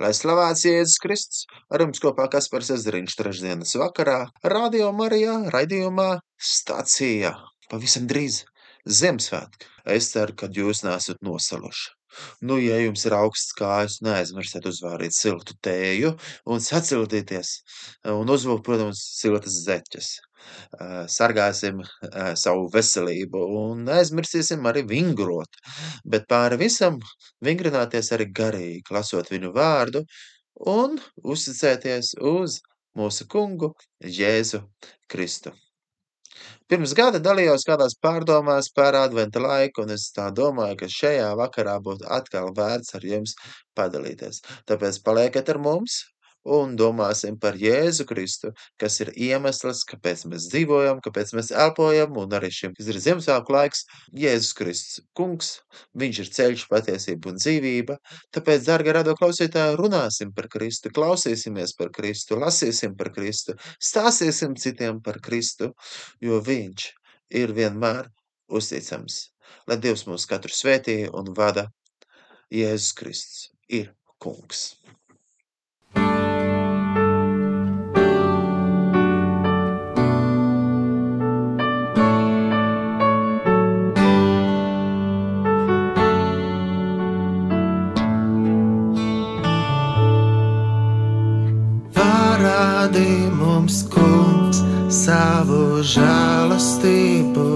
Lai slavēts Jēzus Kristus, ar jums kopā Kaspars Ezeriņš trešdienas vakarā, Radio Marijā, raidījumā Stācijā. Pavisam drīz Ziemassvētki. Es ceru, ka jūs nesat nosaluši. Nu, ja jums ir augsts kājas, neaizmirstiet uzvārīt siltu tēju un sacildīties. Un uzvilkt, protams, siltas zeķes. Eh, sargāsim eh, savu veselību un neaizmirsīsim arī vingrot. Bet pāri visam vingrināties arī garīgi, lasot viņu vārdu un uzticēties uz mūsu kungu Jēzu Kristu. Pirms gada dalījos kādās pārdomās par adventa laiku, un es tā domāju, ka šajā vakarā būtu atkal vērts ar jums padalīties. Tāpēc palieciet ar mums un domāsim par Jēzu Kristu, kas ir iemesls, kāpēc mēs dzīvojam, kāpēc mēs elpojam, un arī šim, kas ir Ziemassvētku laiks, Jēzus Kristus kungs, viņš ir ceļš, patiesība un dzīvība. Tāpēc, dārgie rado klausītāji, runāsim par Kristu, klausīsimies par Kristu, lasīsim par Kristu, stāstīsim citiem par Kristu, jo viņš ir vienmēr uzticams. Lai Dievs mūs katru svētī un vada Jēzus Kristus ir kungs. Mums, kungs, savu žēlastību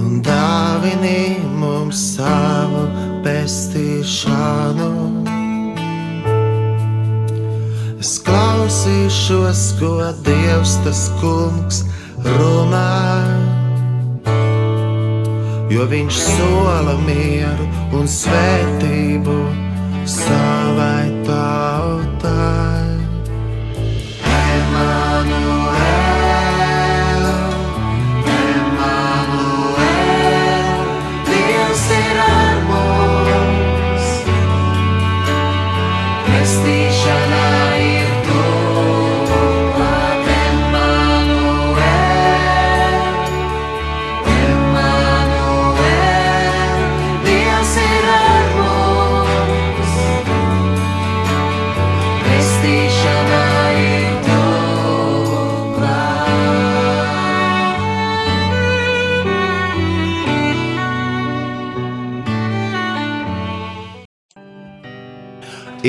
un dāvini mums savu pestīšanu. Es klausīšos, ko Dievs tas kungs runā, jo viņš sola mieru un svētību savai tautai.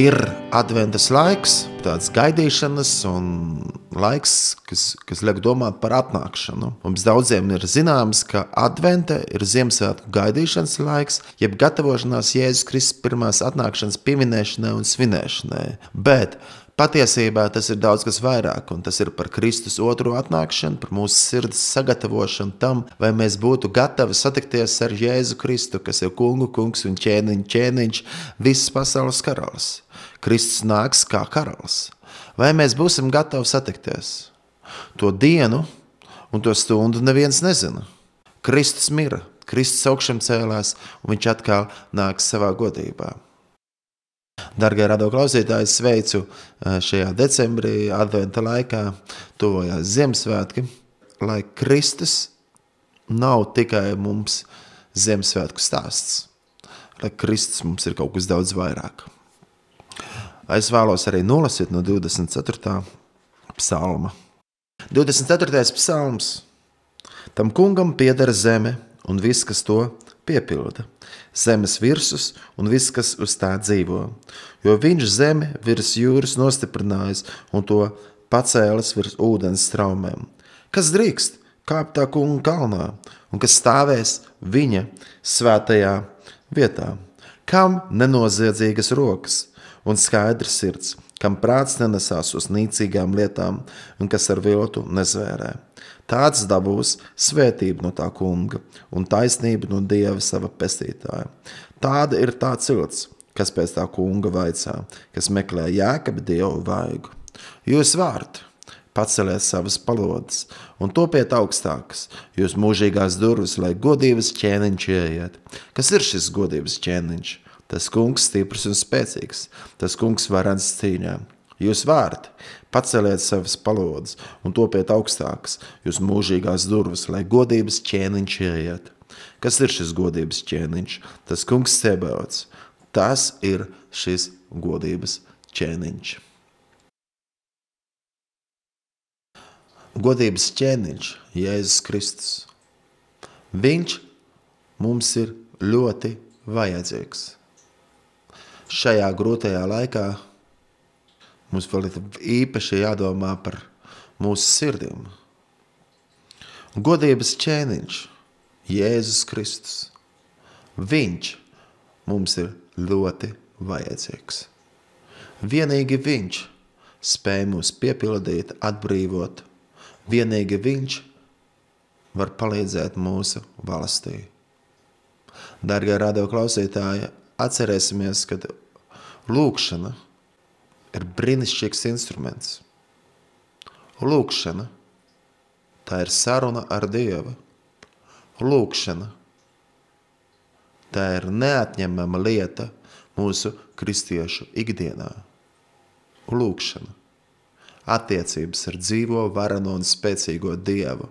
Ir adventas laiks, tāds gaidīšanas laiks, kas, kas liek domāt par atnākšanu. Mums daudziem ir zināms, ka adventa ir Ziemassvētku gaidīšanas laiks, jeb gatavošanās Jēzus Kristus pirmās atnākšanas pieminēšanai un svinēšanai. Bet Patiesībā tas ir daudz kas vairāk, un tas ir par Kristus otro atnākšanu, par mūsu sirds sagatavošanu tam, vai mēs būtu gatavi satikties ar Jēzu Kristu, kas ir kungu kungs un ķēniņš, ķēniņš, visas pasaules karalis. Kristus nāks kā karalis. Vai mēs būsim gatavi satikties? To dienu un to stundu neviens nezina. Kristus mira, Kristus augšām cēlās, un viņš atkal nāks savā godībā. Darbie radio klausītāji, sveicu eh, šajā decembrī, adventa laikā, tuvojās Ziemassvētki, lai Kristus nav tikai mums Ziemassvētku stāsts, lai Kristus mums ir kaut kas daudz vairāk. Es vēlos arī nolasīt no 24. psalma. 24. psalms. Tam kungam pieder zeme un viss, kas to piepilda zemes virsmas un viss, kas uz tā dzīvo. Jo viņš zemi virs jūras nostiprinājis un to pacēlis virs ūdens straumēm. Kas drīkst kāpt tā kunga kalnā un kas stāvēs viņa svētajā vietā? Kam nenoziedzīgas rokas un skaidrs sirds, kam prāts nenesās uz nīcīgām lietām un kas ar viltu nezvērē? Tāds dabūs svētību no tā kunga un taisnību no dieva sava pestītāja. Tāda ir tā cilts, kas pēc tā kunga vaicā, kas meklē jēkabi dievu vaigu. Jūs vārti, paceliet savas palodas un topiet augstākas, jūs mūžīgās durvis, lai godības ķēniņš ieiet. Kas ir šis godības ķēniņš? Tas kungs stiprs un spēcīgs, tas kungs varants cīņā. Jūs vārti, Paceliet savas palodas un topiet augstākas, jūs mūžīgās durvis, lai godības ķēniņš ieiet. Kas ir šis godības ķēniņš? Tas kungs Sebeots. Tas ir šis godības ķēniņš. Godības ķēniņš, Jēzus Kristus. Viņš mums ir ļoti vajadzīgs. Šajā grūtajā laikā mums vēl ir īpaši jādomā par mūsu sirdīm. Godības ķēniņš, Jēzus Kristus. Viņš mums ir ļoti vajadzīgs. Vienīgi Viņš spēj mūs piepildīt, atbrīvot. Vienīgi Viņš var palīdzēt mūsu valstī. Darbie radio klausītāji, atcerēsimies, ka lūkšana ir brīnišķīgs instruments. Lūkšana tā ir saruna ar Dievu. Lūkšana tā ir neatņemama lieta mūsu kristiešu ikdienā. Lūkšana, attiecības ar dzīvo, varano un spēcīgo Dievu,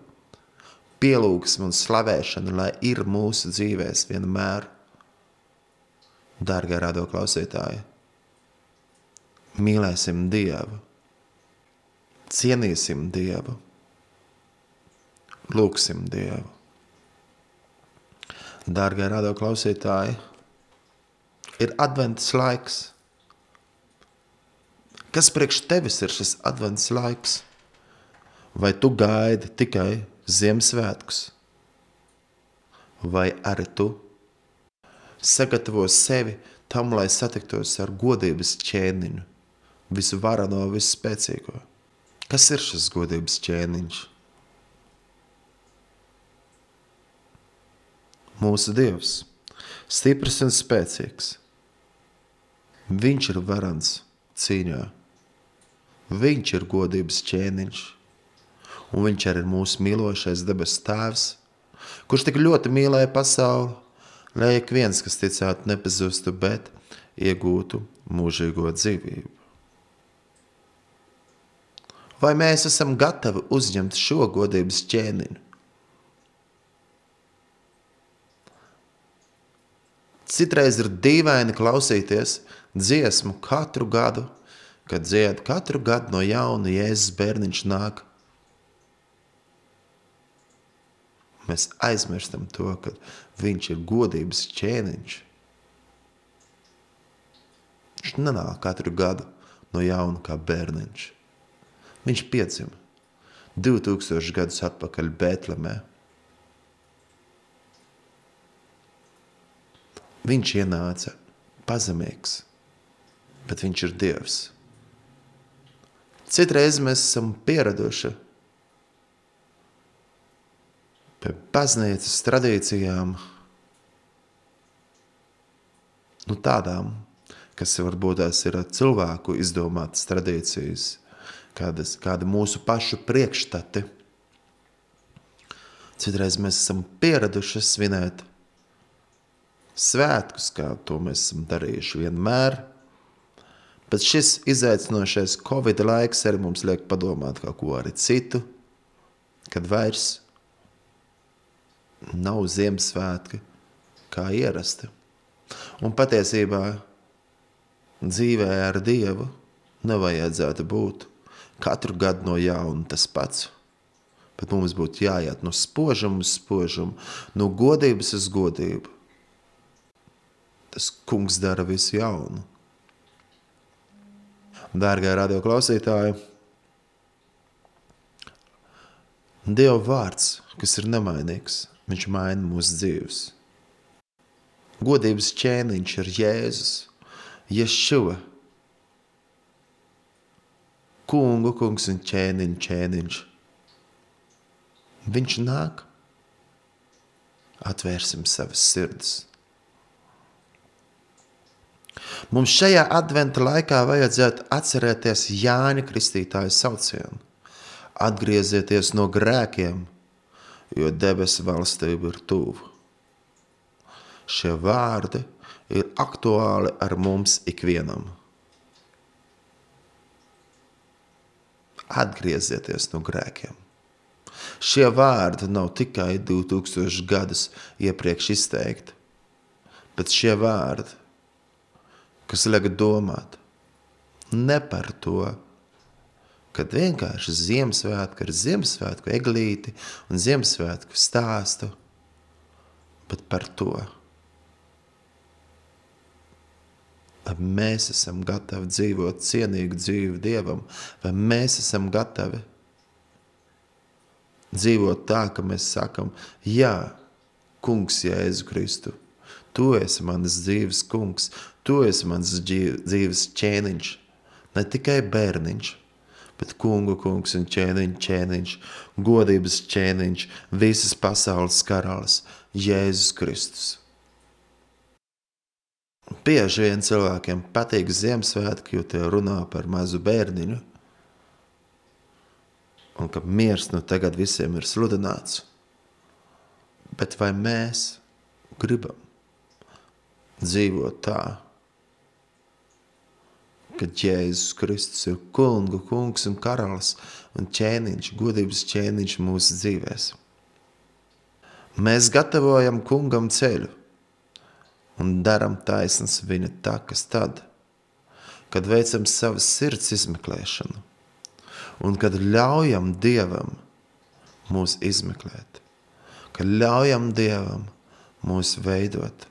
pielūgsme un slavēšana, lai ir mūsu dzīvēs vienmēr. Dārgie radio klausītāji, mīlēsim Dievu, cienīsim Dievu, lūksim Dievu. Dārgie radio klausītāji, ir advents laiks. Kas priekš tevis ir šis advents laiks? Vai tu gaidi tikai Ziemassvētkus? Vai arī tu sagatavo sevi tam, lai satiktos ar godības ķēniņu, visu varano, visu spēcīgo? Kas ir šis godības ķēniņš? Mūsu Dievs, stiprs un spēcīgs, Viņš ir varans cīņā. Viņš ir godības ķēniņš, un viņš arī ir mūsu mīlošais debes tēvs, kurš tik ļoti mīlēja pasauli, lai ik viens, kas ticētu, nepazustu, bet iegūtu mūžīgo dzīvību. Vai mēs esam gatavi uzņemt šo godības ķēniņu? Citreiz ir dīvaini klausīties dziesmu katru gadu, kad dzied katru gadu no jauna Jēzus bērniņš nāk. Mēs aizmirstam to, ka viņš ir godības ķēniņš. Viņš nenāk katru gadu no jauna kā bērniņš. Viņš piedzima 2000 gadus atpakaļ Bētlemē. Viņš ienāca pazemīgs, bet viņš ir Dievs. Citreiz mēs esam pieraduši pie baznīcas tradīcijām, nu tādām, kas varbūt tās ir cilvēku izdomātas tradīcijas, kādas, kāda mūsu pašu priekšstati. Citreiz mēs esam pieraduši svinēt svētkus, kā to mēs esam darījuši vienmēr. Bet šis izaicinošais Covid laiks arī mums liek padomāt kaut ko arī citu, kad vairs nav Ziemassvētki kā ierasti. Un patiesībā dzīvē ar Dievu nevajadzētu būt katru gadu no jauna tas pats. Bet mums būtu jāiet no spožuma uz spožumu, no godības uz godību tas kungs dara visu jaunu. Dārgā radio klausītāji, Dieva vārds, kas ir nemainīgs, viņš maina mūsu dzīves. Godības ķēniņš ir Jēzus, Ješuva, kungu kungs un ķēniņ, ķēniņš. Viņš nāk, atvērsim savas sirdis. Mums šajā adventa laikā vajadzētu atcerēties Jāņa Kristītāja saucienu. Atgriezieties no grēkiem, jo debesu valstība ir tuvu. Šie vārdi ir aktuāli ar mums ikvienam. Atgriezieties no grēkiem. Šie vārdi nav tikai 2000 gadus iepriekš izteikti, bet šie vārdi kas liek domāt ne par to, kad vienkārši Ziemassvētku ar Ziemassvētku eglīti un Ziemassvētku stāstu, bet par to, vai mēs esam gatavi dzīvot cienīgu dzīvi Dievam, vai mēs esam gatavi dzīvot tā, ka mēs sakam, jā, kungs Jēzu Kristu, tu esi manas dzīves kungs, tu esi mans dzīves ķēniņš, ne tikai bērniņš, bet kungu kungs un ķēniņš, ķēniņš, godības ķēniņš, visas pasaules karalis, Jēzus Kristus. Bieži vien cilvēkiem patīk Ziemassvētki, jo tie runā par mazu bērniņu, un ka miers nu tagad visiem ir sludināts. Bet vai mēs gribam dzīvot tā, ka Jēzus Kristus ir kungu, kungs un karalis un ķēniņš, godības ķēniņš mūsu dzīvēs? Mēs gatavojam kungam ceļu un daram taisnas viņa takas tad, kad veicam savas sirds izmeklēšanu un kad ļaujam Dievam mūs izmeklēt, kad ļaujam Dievam mūs veidot.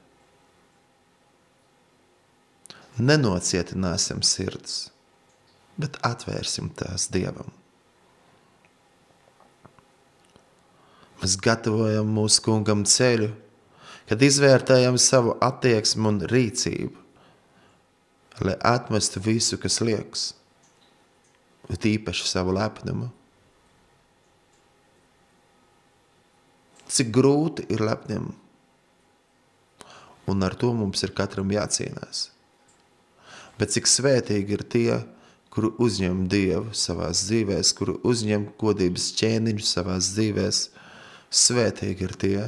Nenocietināsim sirdis, bet atvērsim tās Dievam. Mēs gatavojam mūsu kungam ceļu, kad izvērtējam savu attieksmi un rīcību, lai atmestu visu, kas liekas bet īpaši savu lepnumu. Cik grūti ir lepniem, un ar to mums ir katram jācīnās. Bet cik svētīgi ir tie, kuri uzņem Dievu savās dzīvēs, kuri uzņem godības ķēniņu savās dzīvēs, svētīgi ir tie,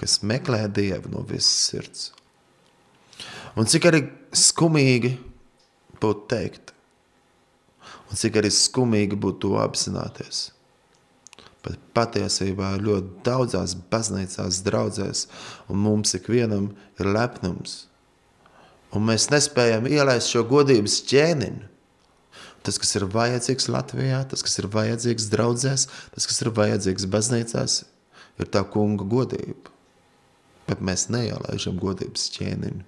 kas meklē Dievu no visas sirds. Un cik arī skumīgi būtu teikt, Un cik arī skumīgi būtu to apzināties. Bet patiesībā ļoti daudzās baznīcās, draudzēs, un mums ikvienam ir lepnums. Un mēs nespējam ielaist šo godības ķēniņu. Tas, kas ir vajadzīgs Latvijā, tas, kas ir vajadzīgs draudzēs, tas, kas ir vajadzīgs baznīcās, ir tā kunga godība. Bet mēs neielaižam godības ķēniņu.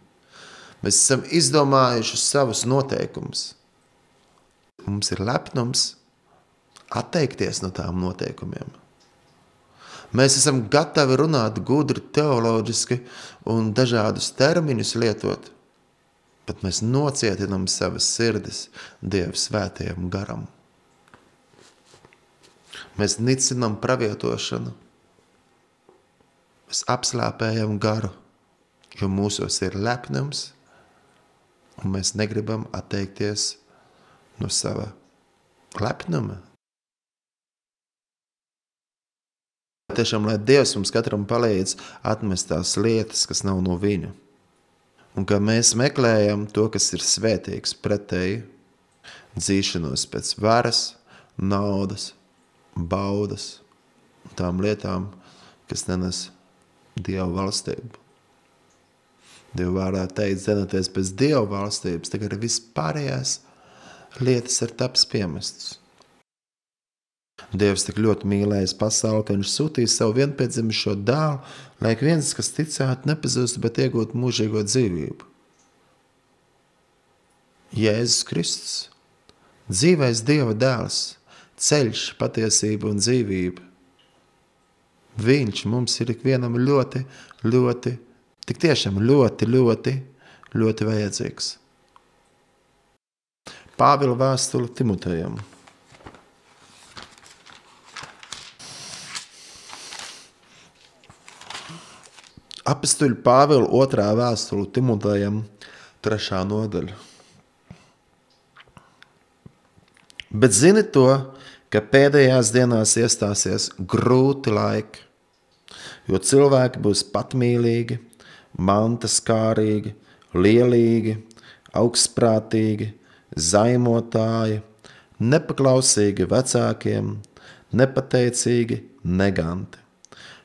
Mēs esam izdomājuši savus noteikumus Mums ir lepnums atteikties no tām noteikumiem. Mēs esam gatavi runāt gudri, teoloģiski un dažādus terminus lietot, bet mēs nocietinam savas sirdis Dieva svētajam garam. Mēs nicinam pravietošanu, apslāpējam garu, jo mūsos ir lepnums, un mēs negribam atteikties no sava lepnuma. Tiešām, lai Dievs mums katram palīdz atmest tās lietas, kas nav no viņa. Un ka mēs meklējam to, kas ir svētīgs pretēji, dzīšanos pēc varas, naudas, baudas, tām lietām, kas nenes Dievu valstību. Dievu vārdā teikt, zemoties pēc Dieva valstības, tagad pārējais lietas ir taps piemestas. Dievs tik ļoti mīlējis pasauli, ka viņš sūtīja savu vienpiedzimušo dēlu, lai ik viens, kas ticētu, nepazustu, bet iegūtu mūžīgo dzīvību. Jēzus Kristus, dzīvais Dieva dēls, ceļš, patiesība un dzīvība. Viņš mums ir ikvienam ļoti, ļoti, tik tiešām ļoti, ļoti, ļoti vajadzīgs. Pāvila vēstuli Timotejam. Apestuļu Pāvila otrā vēstule Timotejam, trešā nodaļa. Bet zini to, ka pēdējās dienās iestāsies grūti laiki, jo cilvēki būs patmīlīgi, mantaskārīgi, lielīgi, augstprātīgi, zaimotāji, nepaklausīgi vecākiem, nepateicīgi, neganti,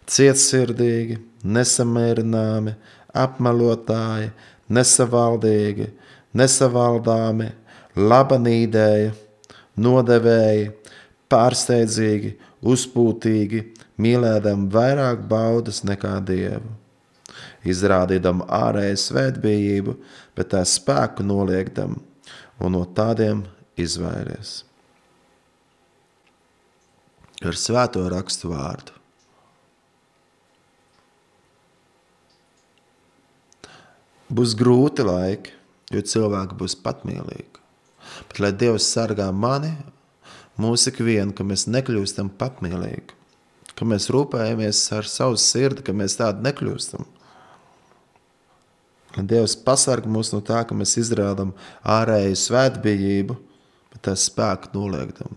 cietsirdīgi, nesamērināmi, apmelotāji, nesavaldīgi, nesavaldāmi, labanīdēji, nodevēji, pārsteidzīgi, uzpūtīgi, mīlēdam vairāk baudas nekā dievu, izrādīdam ārēju svētbijību, bet tā spēku noliekdam un no tādiem izvairies. Ar svēto rakstu vārdu. Būs grūti laiki, jo cilvēki būs patmīlīgi. Bet lai Dievs sargā mani, mūsu ikvienu, ka mēs nekļūstam patmīlīgi, ka mēs rūpējamies ar savu sirdi, ka mēs tādi nekļūstam. Lai Dievs pasarg mūs no tā, ka mēs izrādām ārēju svētbijību, bet tas spēku noliektam.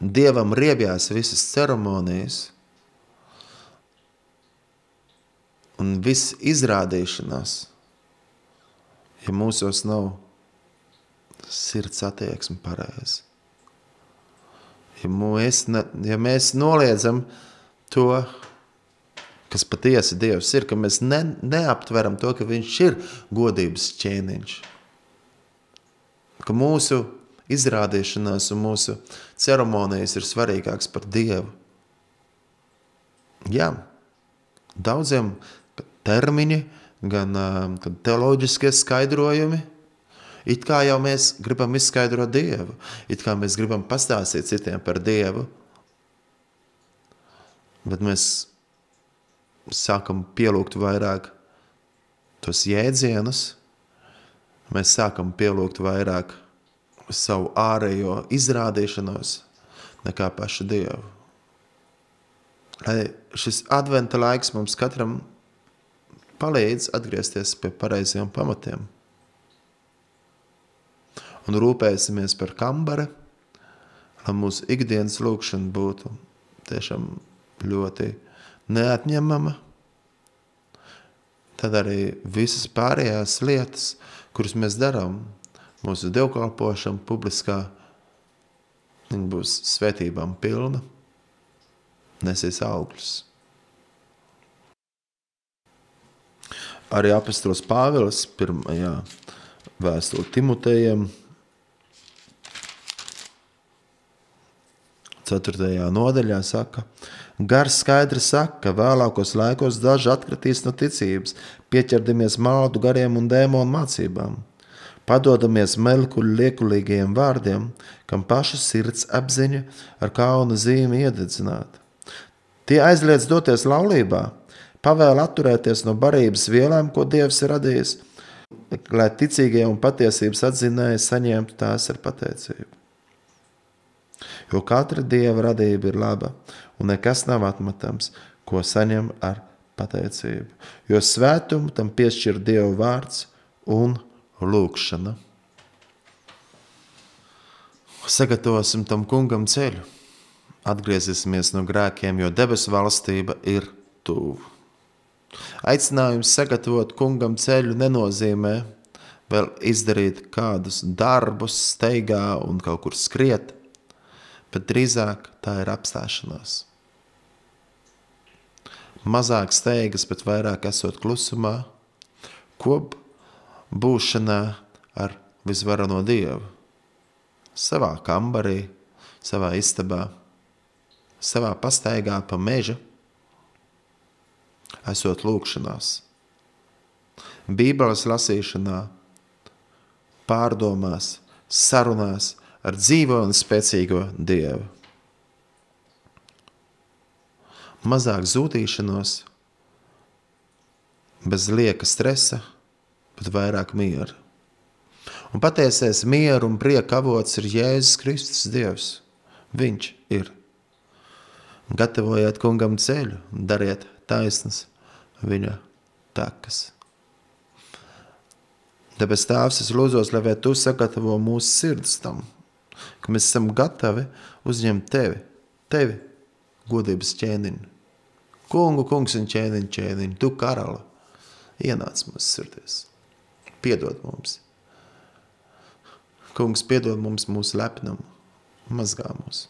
Dievam riebjās visas ceremonijas, un viss izrādīšanās, ja mūsos nav sirds attieksme pareizi. Ja ne, ja mēs noliedzam to, kas patiesi Dievs ir, ka mēs ne, neaptveram to, ka viņš ir godības ķēniņš, ka mūsu izrādīšanās un mūsu ceremonijas ir svarīgāks par Dievu. Jā, daudziem termiņi, gan teoloģiskie skaidrojumi. It kā jau mēs gribam izskaidrot Dievu, it kā mēs gribam pastāstīt citiem par Dievu, bet mēs sākam pielūgt vairāk tos jēdzienus, mēs sākam pielūgt vairāk savu ārējo izrādīšanos nekā pašu Dievu. Lai šis adventa laiks mums katram palīdz atgriezties pie pareiziem pamatiem. Un rūpēsimies par kambara, lai mūsu ikdienas lūkšana būtu tiešām ļoti neatņemama. Tad arī visas pārējās lietas, kuras mēs darām, mūsu dievkalpošana publiskā, viņa būs svētībām pilna, nesīs augļus. arī apastols Pāvils pirmajā vēstulē Timotejam 4. nodaļā saka, Gars skaidri saka, ka vēlākos laikos daži atkritīs no ticības, pieķerdamies maldu gariem un dēmonu mācībām, padodamies melkuļu liekulīgajiem vārdiem, kam paša sirds apziņa ar kauna zīmi iededzināt. Tie aizliedz doties laulībā, pavēl atturēties no barības vielām, ko Dievs ir radījis, lai ticīgie un patiesības atzinēji saņemtu tās ar pateicību. Jo katra Dieva radība ir laba, un nekas nav atmetams, ko saņem ar pateicību. Jo svētumu tam piešķir Dieva vārds un lūkšana. Sagatavosim tam kungam ceļu, atgriezīsimies no grēkiem, jo debesu valstība ir tuvu. Aicinājums sagatavot kungam ceļu nenozīmē vēl izdarīt kādus darbus, steigā un kaut kur skriet, bet drīzāk tā ir apstāšanās. Mazāk steigas, bet vairāk esot klusumā, kop būšanā ar visvarano Dievu. Savā kambarī, savā istabā, savā pastaigā pa mežu, esot lūkšanās, Bībeles lasīšanā, pārdomās, sarunās ar dzīvo un spēcīgo Dievu. Mazāk zūtīšanos, bez lieka stresa, bet vairāk miera. Un patiesais mieru un prieka avots ir Jēzus Kristus Dievs. Viņš ir. Gatavojiet kungam ceļu, dariet taisnas viņa takas. Tāpēc Tēvs, es lūdzos, lai Tu sagatavo mūsu sirdis tam, ka mēs esam gatavi uzņemt Tevi, Tevi, godības ķēniņu. Kungu, kungs un ķēniņu, ķēniņu, Tu karala, ienāc mūsu sirdīs, piedod mums. Kungs, piedod mums mūsu lepnumu, mazgā mūs.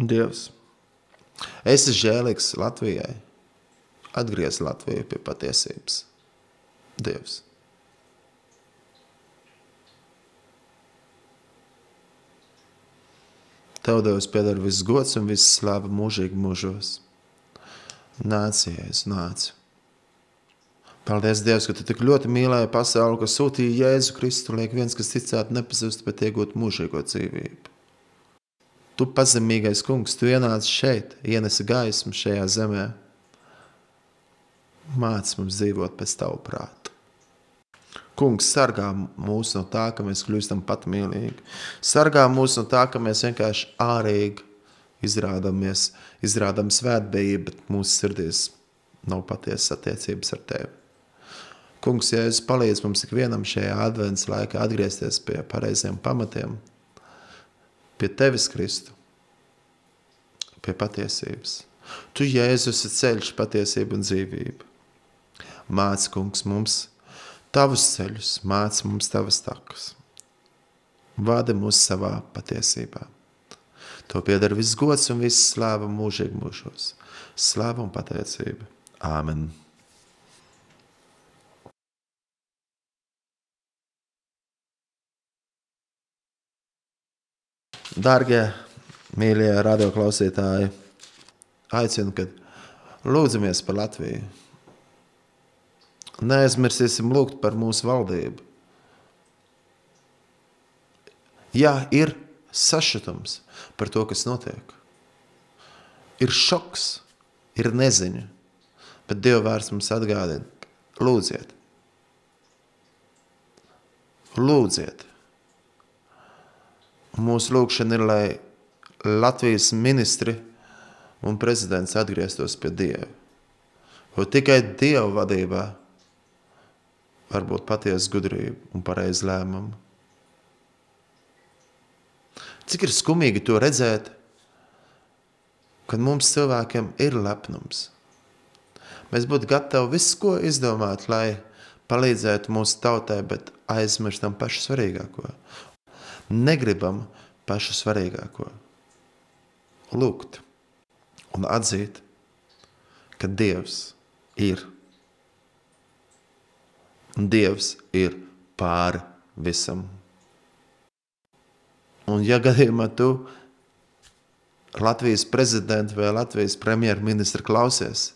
Dievs, Es esmu žēlīgs Latvijai, atgriez Latviju pie patiesības. Dievs. Tev Dievs pieder viss gods un viss slāva mūžīgi mūžos. Nāc, Jēzus, nāc. Paldies, Dievs, ka Tu tik ļoti mīlēji pasauli, ka sūtīji Jēzu Kristu, lai viens, kas ticētu, nepazust, bet iegūtu mūžīgo dzīvību. Tu pazemīgais kungs, Tu ienāc šeit, ienesi gaismu šajā zemē. Māc mums dzīvot pēc Tavu prātu. Kungs sargā mūs no tā, ka mēs kļūstam patmīlīgi. Sargā mūs no tā, ka mēs vienkārši ārīgi izrādāmies, izrādām svētbijību, bet mūsu sirdīs nav patiesas attiecības ar Tevi. Kungs, jūs palīdz mums ikvienam šajā adventas laikā atgriezties pie pareiziem pamatiem, pie Tevis, Kristu, pie patiesības. Tu, Jēzus, ir ceļš, patiesība un dzīvība. Māc, kungs, mums tavus ceļus, māc mums tavas takas. Vādi mūs savā patiesībā. To pieder viss gods un viss slāva mūžīgi mūžos. Slāva un pateicība. Āmen. Dārgie, mīļie radioklausītāji, aicinu, kad lūdzamies par Latviju Neaizmirsīsim lūgt par mūsu valdību. Jā, ir sašutums par to, kas notiek. Ir šoks, ir neziņa, bet Dieva vārds mums atgādina, lūdziet. Lūdziet. Mūsu lūkšana ir, lai Latvijas ministri un prezidents atgrieztos pie Dieva. Jo tikai Dieva vadībā var būt patiesa gudrība un pareiza lēmuma. Cik ir skumīgi to redzēt, kad mums cilvēkiem ir lepnums. Mēs būtu gatavi visu, ko izdomāt, lai palīdzētu mūsu tautai, bet aizmirstam pašu svarīgāko. Negribam pašu svarīgāko. Lūgt un atzīt, ka Dievs ir Dievs ir pāri visam. Un ja gadījumā tu Latvijas prezidenta vai Latvijas premjerministra klausies,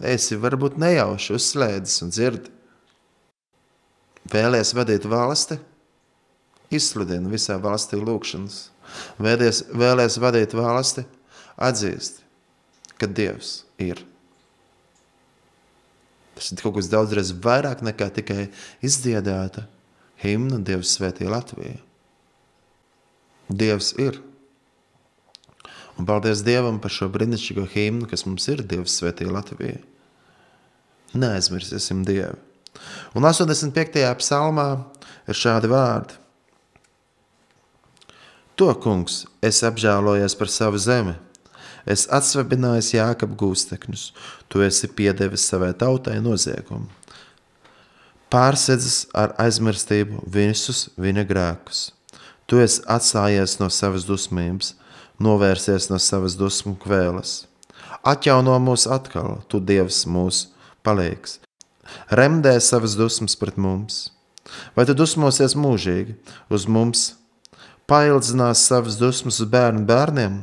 esi varbūt nejauši uzslēdzis un dzirdi. Vēlies vadīt valsti, izsludina visā valstī lūkšanas. Vēlies, vēlies vadīt valsti, atzīst, ka Dievs ir. Tas ir kaut kas daudzreiz vairāk nekā tikai izdziedāta himna Dievs svētī Latviju. Dievs ir. Un paldies Dievam par šo brīnišķīgo himnu, kas mums ir Dievs svētī Latviju. Neaizmirsīsim Dievu. Un 85. psalmā ir šādi vārdi. To, kungs, es apžēlojos par savu zemi – Es atsvabināju Jāekabu gūstekņus, tu esi piedevis savai tautai noziegumu. Pārsedzis ar aizmirstību visus viņa grēkus. Tu esi atstājies no savas dusmības, novērsies no savas dusmu kvēles. Atjauno mūs atkal, tu Dievs mūs palīgs. Remdē savas dusmas pret mums. Vai tu dusmosies mūžīgi uz mums? Paildzinās savas dusmas uz bērnu bērniem?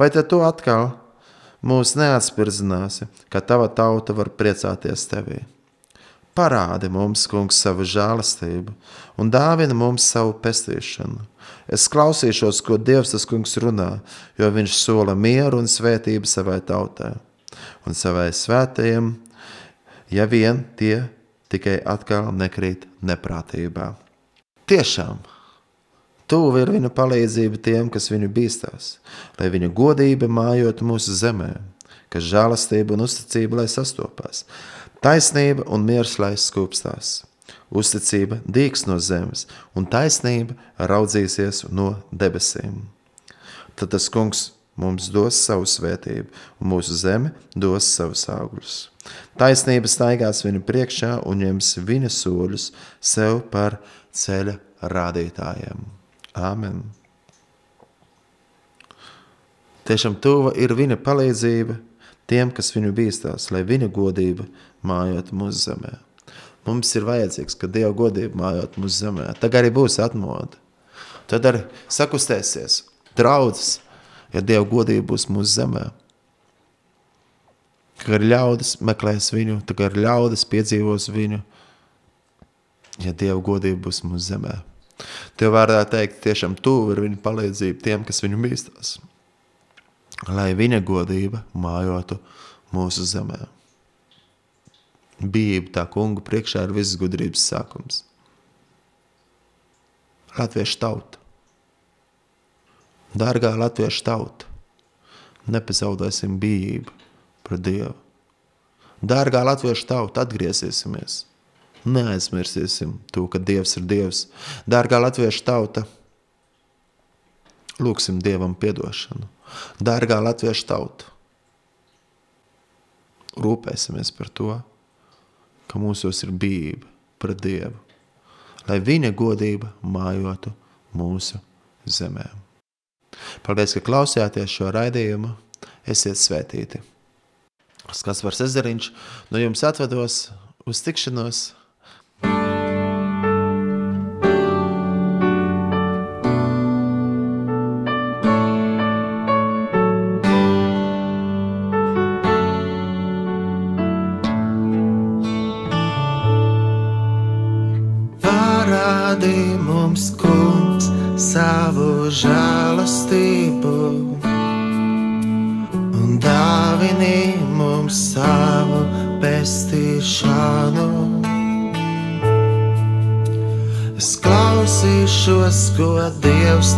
Vai tad tu atkal mūs neatspirdzināsi, ka tava tauta var priecāties tevī? Parādi mums, kungs, savu žēlastību un dāvina mums savu pestīšanu. Es klausīšos, ko Dievs tas kungs runā, jo viņš sola mieru un svētību savai tautai un savai svētajiem, ja vien tie tikai atkal nekrīt neprātībā. Tiešām! Tuvu ir viņa palīdzība tiem, kas viņu bīstās, lai viņa godība mājot mūsu zemē, kas žēlastība un uzticība lai sastopās, taisnība un miers lai skūpstās. Uzticība dīks no zemes, un taisnība raudzīsies no debesīm. Tad tas kungs mums dos savu svētību, un mūsu zeme dos savus augļus. Taisnība staigās viņa priekšā un ņems viņa soļus sev par ceļa rādītājiem. Āmen. Tiešām tuva ir viņa palīdzība tiem, kas viņu bīstās, lai viņa godība mājot mūsu zemē. Mums ir vajadzīgs, ka Dieva godība mājot mūsu zemē. Tagad arī būs atmoda. Tad arī sakustēsies draudzes, ja Dieva godība būs mūsu zemē. Kad ir ļaudis meklēs viņu, tad ir ļaudis piedzīvos viņu, ja Dieva godība būs mūsu zemē. Tev vārdā teikt, tiešām tuvu ir viņa palīdzība tiem, kas viņu mīstās lai viņa godība mājotu mūsu zemē. Bība tā kungu priekšā ir visas gudrības sākums. Latviešu tauta. Dārgā latviešu tauta, nepazaudēsim bību pret Dievu. Dārgā latviešu tauta, atgriezīsimies. Neaizmirsīsim to, ka Dievs ir Dievs. Dārgā latviešu tauta, lūksim Dievam piedošanu Dārgā latviešu tauta, rūpēsimies par to, ka mūsos ir bība pret Dievu, lai viņa godība mājotu mūsu zemē. Paldies, ka klausījāties šo raidījumu. Esiet svētīti! Kaspars Ezeriņš no jums atvedos uz tikšanos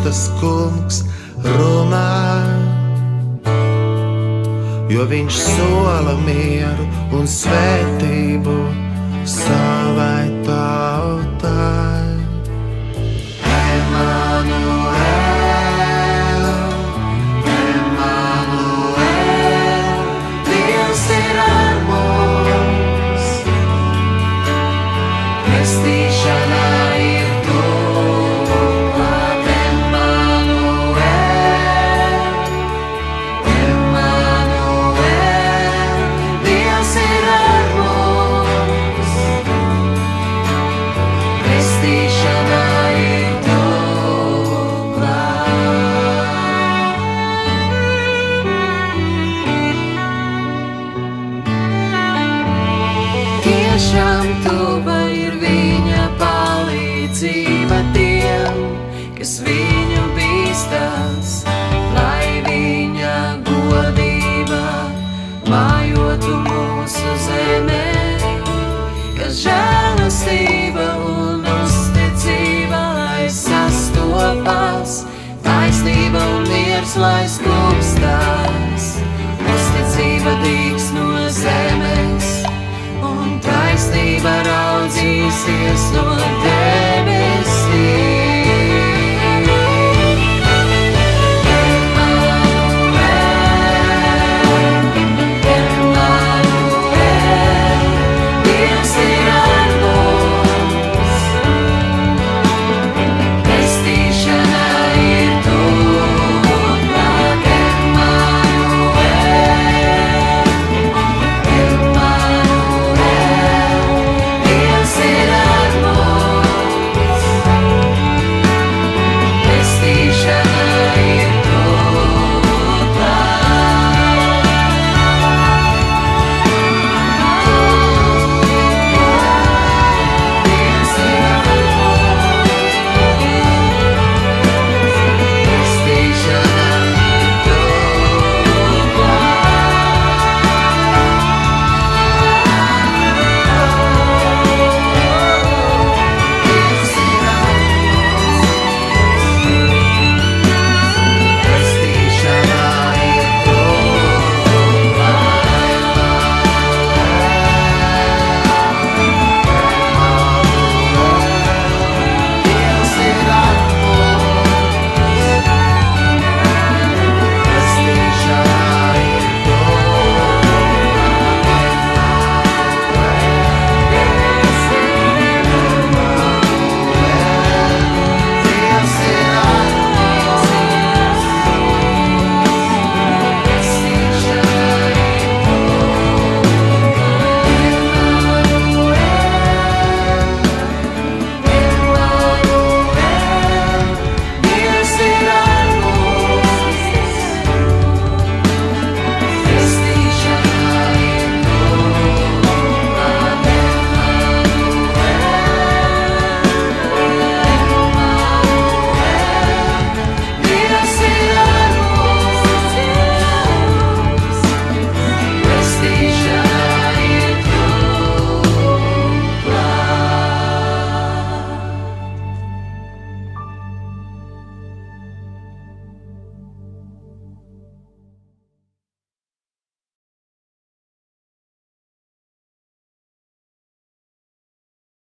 tas kungs runā, jo viņš sola mieru un svētību savai tautai. Lai skumstās, uzticība dīks no zemes, un taisnība raudzīsies no tevis.